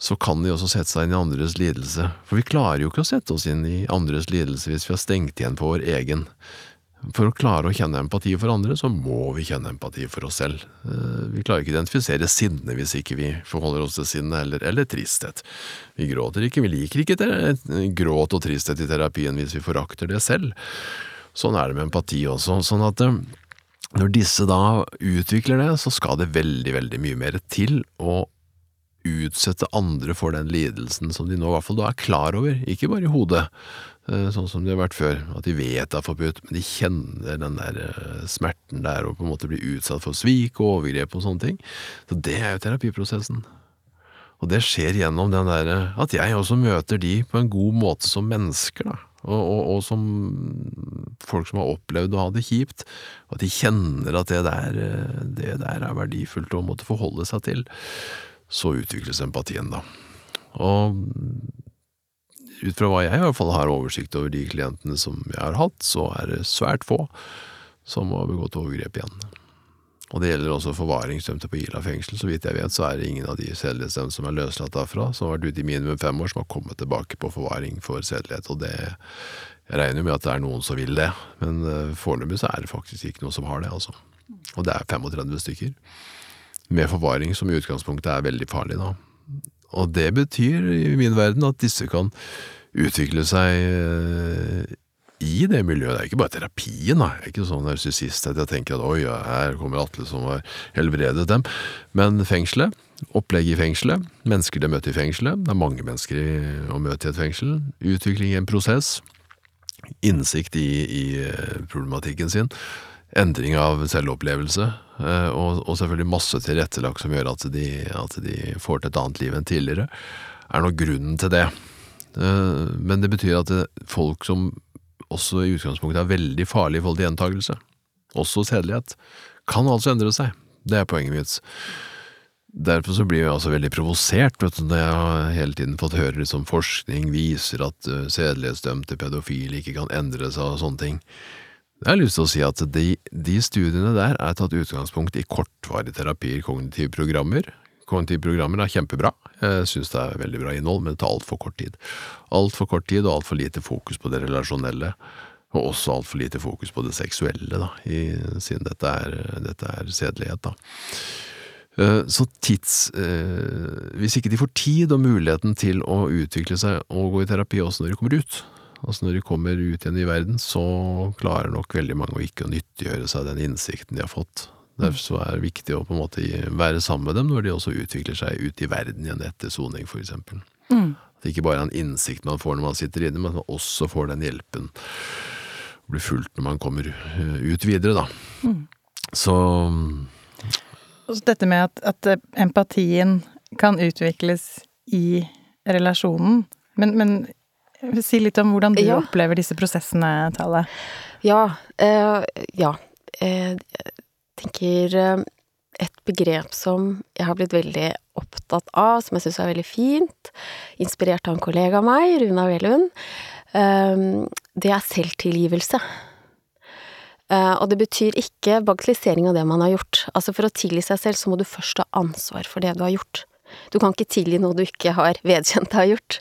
så kan de også sette seg inn i andres lidelse. For vi klarer jo ikke å sette oss inn i andres lidelse hvis vi har stengt igjen på vår egen. For å klare å kjenne empati for andre, så må vi kjenne empati for oss selv. Eh, vi klarer ikke å identifisere sinne hvis ikke vi forholder oss til sinne, eller, eller tristhet. Vi gråter ikke, vi liker ikke gråt og tristhet i terapien hvis vi forakter det selv. Sånn er det med empati også. sånn at eh, når disse da utvikler det, så skal det veldig, veldig mye mer til å utsette andre for den lidelsen som de nå i hvert fall da er klar over, ikke bare i hodet, sånn som de har vært før. At de vet det er forbudt, men de kjenner den der eh, smerten der og på en måte blir utsatt for svik og overgrep og sånne ting. Så det er jo terapiprosessen. Og det skjer gjennom den derre at jeg også møter de på en god måte som mennesker, da. Og, og, og, som folk som har opplevd å ha det kjipt. Og at de kjenner at det der, eh, det der er verdifullt å måtte forholde seg til. Så utvikles empatien, da. Og ut fra hva jeg i hvert fall har oversikt over de klientene som jeg har hatt, så er det svært få som har begått overgrep igjen. Og det gjelder også forvaringsdømte på Ila fengsel. Så vidt jeg vet, så er det ingen av de sedelighetsdømte som er løslatt derfra, som har vært ute i minimum fem år, som har kommet tilbake på forvaring for sedelighet. Og det Jeg regner jo med at det er noen som vil det, men uh, foreløpig så er det faktisk ikke noen som har det, altså. Og det er 35 stykker. Med forvaring, som i utgangspunktet er veldig farlig, da. Og det betyr i min verden at disse kan utvikle seg eh, i det miljøet. Det er ikke bare terapien, da. Jeg er ikke sånn narsissist at jeg tenker at oi, her kommer Atle som har helbredet dem. Men fengselet, opplegget i fengselet, mennesker de møter i fengselet, det er mange mennesker å møte i et fengsel, utvikling i en prosess, innsikt i, i eh, problematikken sin, endring av selvopplevelse, og, og selvfølgelig masse tilrettelagt som gjør at de, at de, får til et annet liv enn tidligere, er nå grunnen til det. Eh, men det betyr at det, folk som også i utgangspunktet er veldig farlige i forhold til gjentakelse, også sedelighet, kan altså endre seg. Det er poenget mitt. Derfor så blir jeg altså veldig provosert vet du, når jeg har hele tiden fått høre liksom forskning viser at sedelighetsdømte pedofile ikke kan endre seg og sånne ting. Jeg har lyst til å si at de, de studiene der er tatt utgangspunkt i kortvarige terapier, kognitive programmer. Kognitive programmer er kjempebra, jeg synes det er veldig bra innhold, men det tar altfor kort tid. Altfor kort tid og altfor lite fokus på det relasjonelle, og også altfor lite fokus på det seksuelle, da, i, siden dette er, dette er sedelighet, da. Eh, så tids… Eh, hvis ikke de får tid og muligheten til å utvikle seg og gå i terapi også når de kommer ut, Altså når de kommer ut igjen i verden, så klarer nok veldig mange å ikke å nyttiggjøre seg den innsikten de har fått. Derfor er det viktig å på en måte være sammen med dem når de også utvikler seg ut i verden igjen etter soning, eksempel. Mm. At det ikke bare er en innsikt man får når man sitter inne, men at man også får den hjelpen. Og blir fulgt når man kommer eh, ut videre, da. Mm. Så Og dette med at, at, empatien kan utvikles i relasjonen, men, men Si litt om hvordan du ja. opplever disse prosessene, Tale. Ja. Eh, ja. Eh, jeg tenker eh, et begrep som jeg har blitt veldig opptatt av, som jeg syns er veldig fint, inspirert av en kollega av meg, Runa Velund. Um, det er selvtilgivelse. Uh, og det betyr ikke bagatellisering av det man har gjort. Altså For å tilgi seg selv, så må du først ha ansvar for det du har gjort. Du kan ikke tilgi noe du ikke har vedkjent deg å ha gjort.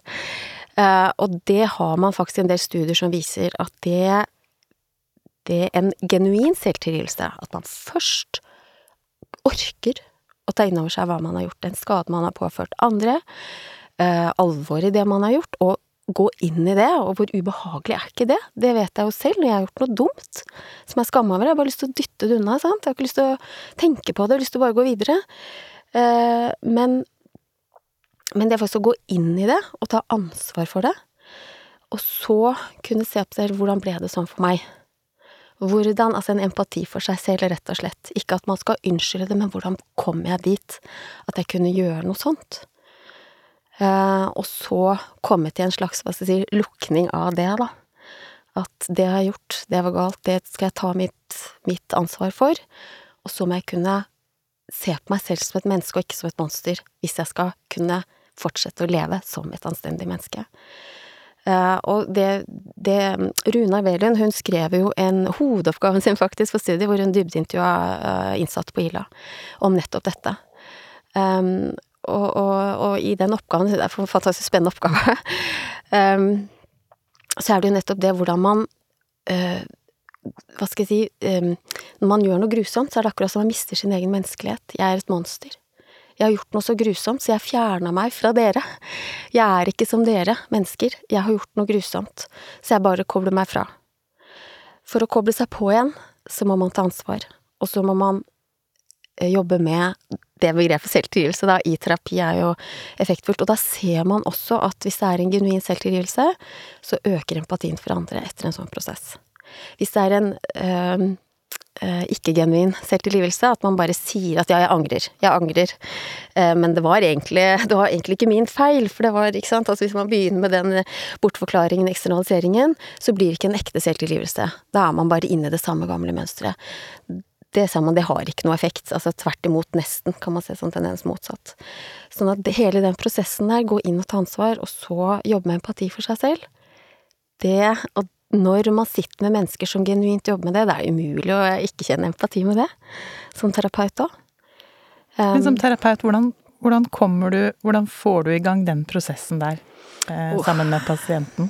Uh, og det har man faktisk en del studier som viser at det det er en genuin selvtilgivelse. At man først orker å ta inn over seg hva man har gjort, den skaden man har påført andre, uh, alvoret i det man har gjort, og gå inn i det, og hvor ubehagelig er ikke det? Det vet jeg jo selv, når jeg har gjort noe dumt som jeg skammer over. Jeg har bare lyst til å dytte det unna, sant. Jeg har ikke lyst til å tenke på det, jeg har lyst til å bare gå videre. Eh, men, men det er faktisk å gå inn i det, og ta ansvar for det, og så kunne se på selv hvordan ble det sånn for meg? Hvordan, altså en empati for seg selv, rett og slett. Ikke at man skal unnskylde det, men hvordan kom jeg dit at jeg kunne gjøre noe sånt? Eh, og så komme til en slags, hva skal jeg si, lukning av det, da. At det jeg har gjort, det var galt, det skal jeg ta mitt, mitt ansvar for. Og så må jeg kunne se på meg selv som et menneske og ikke som et monster, hvis jeg skal kunne fortsette å leve som et anstendig menneske. Uh, og det, det Runa Velund, hun skrev jo en hovedoppgaven sin faktisk for studiet, hvor hun dybdeintervjua uh, innsatte på Ila om nettopp dette. Um, og, og, og, i den oppgaven, det er en fantastisk spennende oppgave, um, så er det jo nettopp det hvordan man uh, Hva skal jeg si um, Når man gjør noe grusomt, så er det akkurat som man mister sin egen menneskelighet. Jeg er et monster. Jeg har gjort noe så grusomt, så jeg fjerna meg fra dere. Jeg er ikke som dere, mennesker. Jeg har gjort noe grusomt, så jeg bare kobler meg fra. For å koble seg på igjen, så må man ta ansvar. Og så må man eh, jobbe med det begrepet selvtilgivelse da, i terapi er jo effektfullt. Og da ser man også at hvis det er en genuin selvtilgivelse, så øker empatien for andre etter en sånn prosess. Hvis det er en øh, ikke-genuin selvtilgivelse, at man bare sier at ja, jeg angrer, jeg angrer, uh, men det var, egentlig, det var egentlig ikke min feil, for det var, ikke sant, altså hvis man begynner med den bortforklaringen, eksternaliseringen, så blir det ikke en ekte selvtilgivelse. Da er man bare inne i det samme gamle mønsteret det ser man, det har ikke noe effekt. Altså tvert imot, nesten, kan man se som tendens motsatt. Sånn at hele den prosessen der, gå inn og ta ansvar, og så jobbe med empati for seg selv, det Og når man sitter med mennesker som genuint jobber med det, det er umulig å ikke kjenne empati med det, som terapeut òg. Um, Men som um, terapeut, hvordan, hvordan, kommer du Hvordan får du i gang den prosessen der, eh, oh. sammen med pasienten?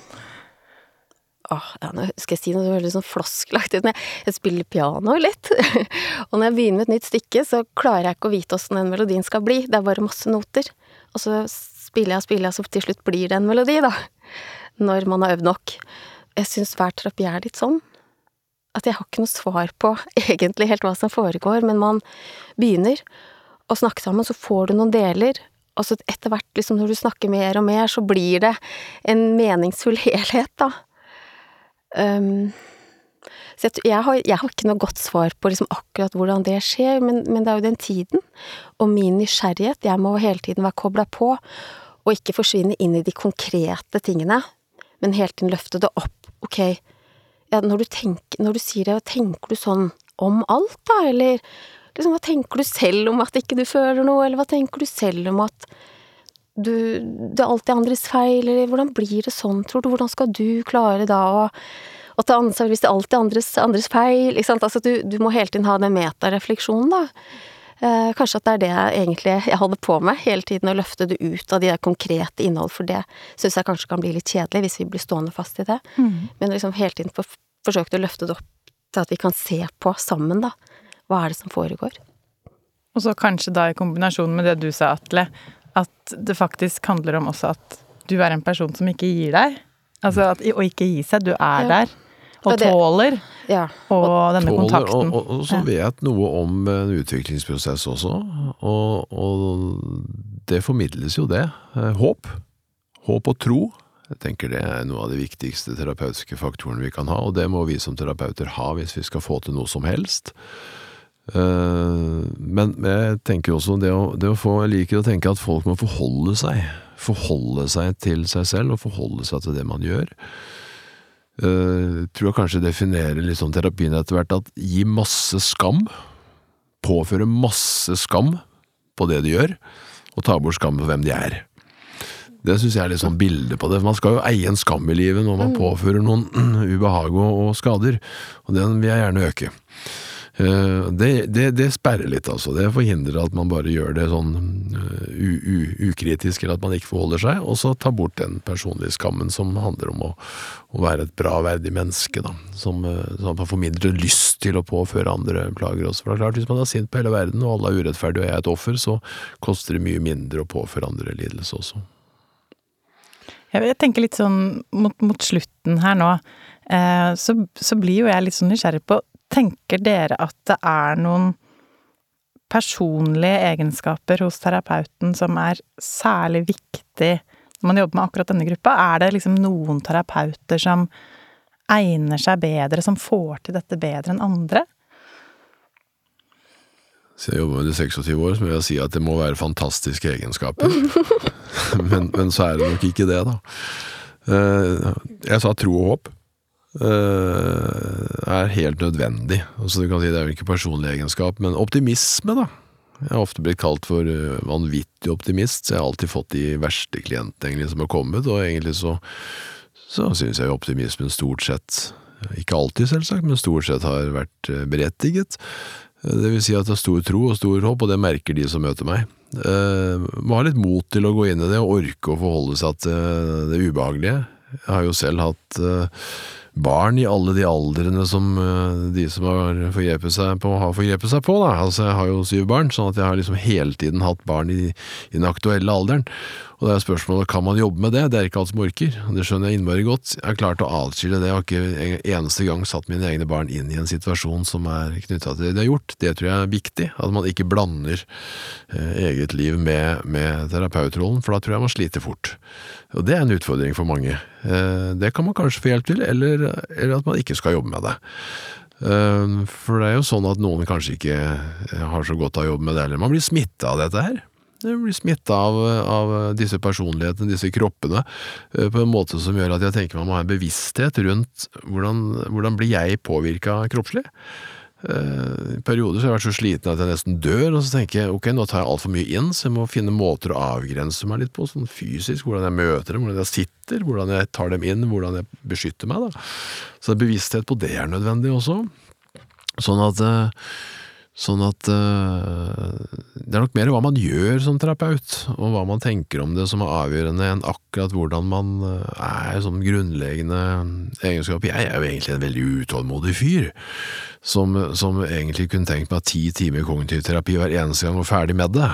Åh, ja, nå skal jeg si noe veldig sånn floskelaktig, men jeg spiller piano litt. og når jeg begynner med et nytt stykke, så klarer jeg ikke å vite åssen den melodien skal bli. Det er bare masse noter. Og så spiller jeg og spiller jeg, så til slutt blir det en melodi, da. Når man har øvd nok. Jeg syns hver terapi er litt sånn. At jeg har ikke noe svar på egentlig helt hva som foregår, men man begynner å snakke sammen, så får du noen deler, og så etter hvert, liksom når du snakker mer og mer, så blir det en meningsfull helhet, da. Um, så jeg, jeg, har, jeg, har, ikke noe godt svar på liksom akkurat hvordan det skjer, men, men, det er jo den tiden. Og min nysgjerrighet. Jeg må hele tiden være kobla på, og ikke forsvinne inn i de konkrete tingene, men hele tiden løfte det opp. Ok, ja, når du, tenker, når du sier det, tenker du sånn om alt, da, eller liksom, hva tenker du selv om at ikke du føler noe, eller hva tenker du selv om at du, det er alltid andres feil, eller hvordan blir det sånn, tror du, hvordan skal du klare da å, å ta ansvar hvis det alltid er andres, andres feil, altså du, du må hele tiden ha den metarefleksjonen, da. Eh, kanskje at det er det jeg egentlig jeg holder på med, hele tiden å løfte det ut av de der konkrete innhold, for det syns jeg kanskje kan bli litt kjedelig hvis vi blir stående fast i det. Mm. Men liksom hele tiden for, forsøkt å løfte det opp til at vi kan se på sammen, da. Hva er det som foregår? Og så kanskje da i kombinasjon med det du sa, Atle, at det faktisk handler om også at du er en person som ikke gir deg. Altså at, å ikke gi seg. Du er ja. der. Og, og det, tåler. Ja. Og, og denne tåler, kontakten. Og, og, så vet noe om en utviklingsprosess også. Og, det formidles jo det. Eh, håp. Håp og tro. Jeg tenker det er noe av de viktigste terapeutiske faktorene vi kan ha, og det må vi som terapeuter ha hvis vi skal få til noe som helst. Eh, men jeg tenker også det å, det å få Jeg liker å tenke at folk må forholde seg. Forholde seg til seg selv, og forholde seg til det man gjør. Uh, tror jeg kanskje definerer sånn terapien etter hvert at gi masse skam Påføre masse skam på det de gjør, og ta bort skam på hvem de er. Det syns jeg er litt sånn bilde på det. Man skal jo eie en skam i livet når man påfører noen ubehag og, og skader, og den vil jeg gjerne øke. Eh, Det, det, det sperrer litt, altså. Det forhindrer at man bare gjør det sånn eh, u, u, ukritisk, eller at man ikke forholder seg, og så ta bort den personlige skammen som handler om å, å være et bra, verdig menneske, da. Som, eh, sånn at man får mindre lyst til å påføre andre plager også. For det er klart, hvis man er sint på hele verden, og alle er urettferdige og jeg er et offer, så koster det mye mindre å påføre andre lidelse også. Jeg tenker litt sånn mot, mot slutten her nå, så, så blir jo jeg litt sånn nysgjerrig på Tenker dere at det er noen personlige egenskaper hos terapeuten som er særlig viktig når man jobber med akkurat denne gruppa? Er det liksom noen terapeuter som egner seg bedre, som får til dette bedre enn andre? Så jeg jobber med det i 26 år, så vil jeg si at det må være fantastiske egenskaper. men, men så er det nok ikke det, da. Eh, Jeg sa tro og håp er helt nødvendig. Altså, du kan si Det er jo ikke personlig egenskap, men optimisme, da. Jeg har ofte blitt kalt for eh, vanvittig optimist, så jeg har alltid fått de verste klientene egentlig som har kommet, og egentlig så, så syns jeg optimismen stort sett, ikke alltid selvsagt, men stort sett har vært eh, berettiget. Eh, Det vil si at det er stor tro og stor håp, og det merker de som møter meg. Eh, må ha litt mot til å gå inn i det og orke å forholde seg til det ubehagelige. Jeg har jo selv hatt eh, barn i alle de aldrene som eh, de som har forgrepet seg på, har forgrepet seg på. Da. Altså, jeg har jo syv barn, sånn at jeg har liksom hele tiden hatt barn i, i den aktuelle alderen. Og det er spørsmålet kan man jobbe med det, det er ikke alt som orker. Det skjønner jeg innmari godt. Jeg har klart å atskille det, jeg har ikke en eneste gang satt mine egne barn inn i en situasjon som er knytta til det de har gjort. Det tror jeg er viktig, at man ikke blander eh, eget liv med, med terapeutrollen, for da tror jeg man sliter fort. Og det er en utfordring for mange. Eh, det kan man kanskje få hjelp til, eller, eller at man ikke skal jobbe med det. Eh, For det er jo sånn at noen kanskje ikke har så godt av å jobbe med det heller. Man blir smitta av dette her. Blir smitta av, av disse personlighetene, disse kroppene, eh, på en måte som gjør at jeg tenker man må ha en bevissthet rundt hvordan, hvordan blir jeg påvirka kroppslig. Eh, I perioder så har jeg vært så sliten at jeg nesten dør, og så tenker jeg ok, nå tar jeg altfor mye inn, så jeg må finne måter å avgrense meg litt på, sånn fysisk, hvordan jeg møter dem, hvordan jeg sitter, hvordan jeg tar dem inn, hvordan jeg beskytter meg, da. Så bevissthet på det er nødvendig også. Sånn at eh, Sånn at eh, det er nok mer hva man gjør som terapeut, og hva man tenker om det som er avgjørende, enn akkurat hvordan man eh, er som grunnleggende egenskap. Jeg er jo egentlig en veldig utålmodig fyr, som, som egentlig kunne tenkt meg ti timer kognitiv terapi hver eneste gang og ferdig med det.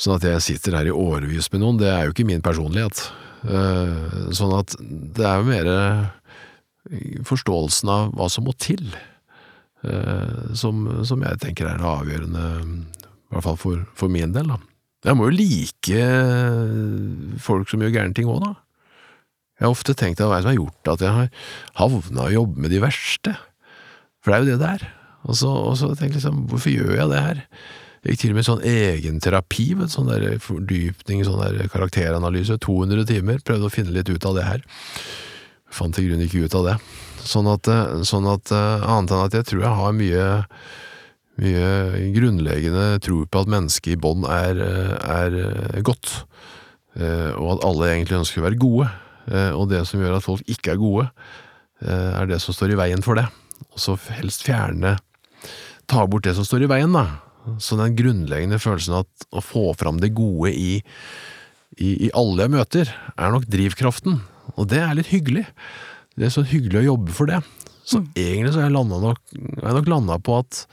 Sånn at jeg sitter her i årevis med noen, det er jo ikke min personlighet. Eh, Sånn at det er jo mer forståelsen av hva som må til som, som jeg tenker er avgjørende, i hvert fall for, for min del. Da. Jeg må jo like folk som gjør gærne ting òg, da. Jeg har ofte tenkt hva er som har gjort at jeg har havna og jobbet med de verste. For det er jo det det er. Og så, og så tenker jeg liksom, hvorfor gjør jeg det her? Jeg gikk til og med sånn egenterapi, sånn der fordypning, sånn der karakteranalyse, 200 timer, prøvde å finne litt ut av det her. Fant i grunnen ikke ut av det. Sånn at, eh, sånn at eh, annet enn at jeg tror jeg har mye, mye grunnleggende tro på at mennesket i bånn er, eh, er godt, og at alle egentlig ønsker å være gode. Og det som gjør at folk ikke er gode, er det som står i veien for det. Og så helst fjerne Ta bort det som står i veien, da. Så den grunnleggende følelsen at å få fram det gode i, i, i alle jeg møter, er nok drivkraften. Og det er litt hyggelig. Det er så hyggelig å jobbe for det. Så egentlig så har jeg, nok, jeg nok landa på at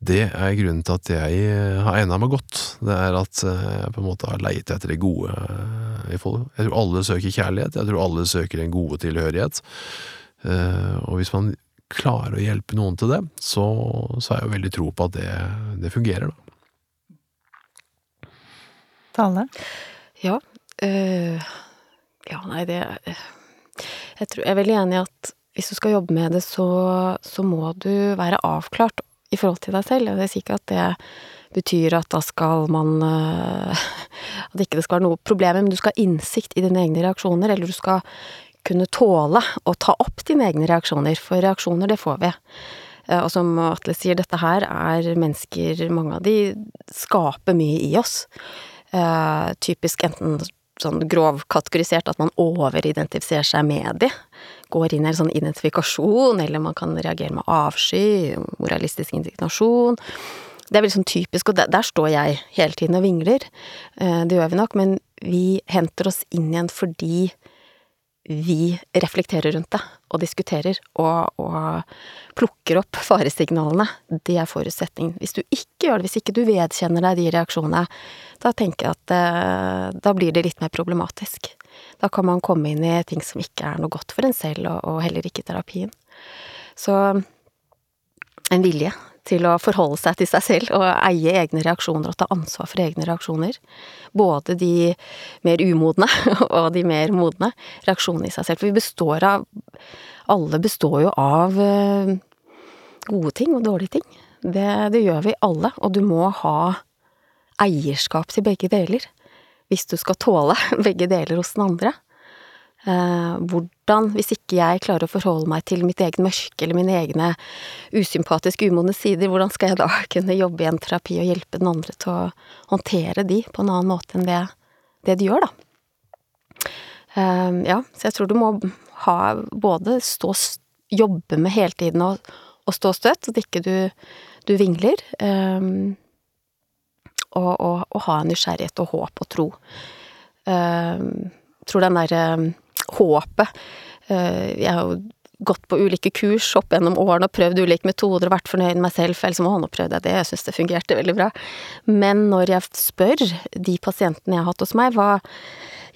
det er grunnen til at jeg har egna meg godt. Det er at eh, jeg på en måte har leit etter det gode eh, i folk. Jeg tror alle søker kjærlighet, jeg tror alle søker en gode tilhørighet. Eh, Og hvis man klarer å hjelpe noen til det, så, så har jeg jo veldig tro på at det, det fungerer, da. Tale? Ja. øh, ja, nei, det øh, Jeg tror jeg er veldig enig i at hvis du skal jobbe med det, så, så må du være avklart i forhold til deg selv. Jeg sier ikke at det betyr at da skal man øh, At ikke det skal være noe problem, men du skal ha innsikt i dine egne reaksjoner, eller du skal kunne tåle å ta opp dine egne reaksjoner, for reaksjoner, det får vi. Og som Atle sier, dette her er mennesker, mange av de skaper mye i oss. Typisk enten sånn grovkategorisert at man overidentifiserer seg med de. Går inn i en sånn identifikasjon, eller man kan reagere med avsky, moralistisk indignasjon. Det er veldig sånn typisk, og der, står jeg hele tiden og vingler. Uh, det gjør vi nok, men vi henter oss inn igjen fordi vi reflekterer rundt det og diskuterer og, og, plukker opp faresignalene. Det er forutsetningen. Hvis du ikke gjør det, hvis ikke du vedkjenner deg de reaksjonene, da tenker jeg at eh, da blir det litt mer problematisk. Da kan man komme inn i ting som ikke er noe godt for en selv, og, og heller ikke terapien. Så en vilje til å forholde seg til seg selv og eie egne reaksjoner og ta ansvar for egne reaksjoner. Både de mer umodne og de mer modne reaksjonene i seg selv. For vi består av Alle består jo av eh, gode ting og dårlige ting. Det, det gjør vi alle, og du må ha eierskap til begge deler hvis du skal tåle begge deler hos den andre. Eh, hvordan, hvis ikke jeg klarer å forholde meg til mitt eget mørke eller mine egne usympatiske, umodne sider, hvordan skal jeg da kunne jobbe i en terapi og hjelpe den andre til å håndtere de på en annen måte enn det, det de gjør, da. Eh, ja, så jeg tror du må ha både stå jobbe med hele tiden og, og stå støtt, så ikke du, du vingler. Um, og, og, og, ha en nysgjerrighet og håp og tro. Um, tror den derre um, håpet. Eh, jeg har jo gått på ulike kurs opp gjennom årene og prøvd ulike metoder og vært fornøyd med meg selv, for ellers må nå prøvde jeg det, jeg syns det fungerte veldig bra. Men når jeg spør de pasientene jeg har hatt hos meg, hva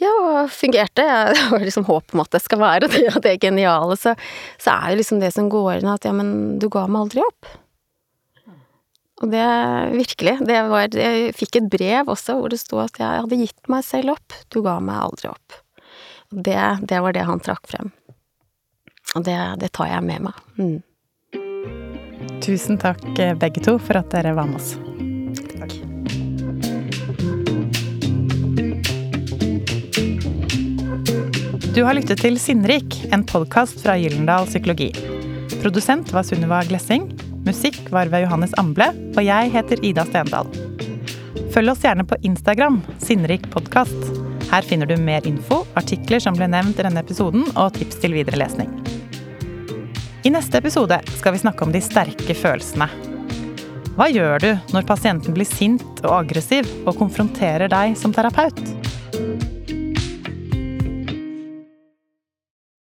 ja, fungerte, jeg har liksom håp om at det skal være det, og det geniale, så, så er jo liksom det som går inn at ja, men du ga meg aldri opp. Og det virkelig, det var Jeg fikk et brev også hvor det sto at jeg hadde gitt meg selv opp, du ga meg aldri opp. Det, det var det han trakk frem. Og det, det tar jeg med meg. Mm. Tusen takk eh, begge to for at dere var med oss. Takk. Du har lyttet til Sinnrik, en podkast fra Gyllendal Psykologi. Produsent var Sunniva Glessing. Musikk var ved Johannes Amble. Og jeg heter Ida Stendal. Følg oss gjerne på Instagram, Sinnrik podkast. Her finner du mer info, artikler som ble nevnt i denne episoden, og tips til videre lesning. I neste episode skal vi snakke om de sterke følelsene. Hva gjør du når pasienten blir sint og aggressiv og konfronterer deg som terapeut?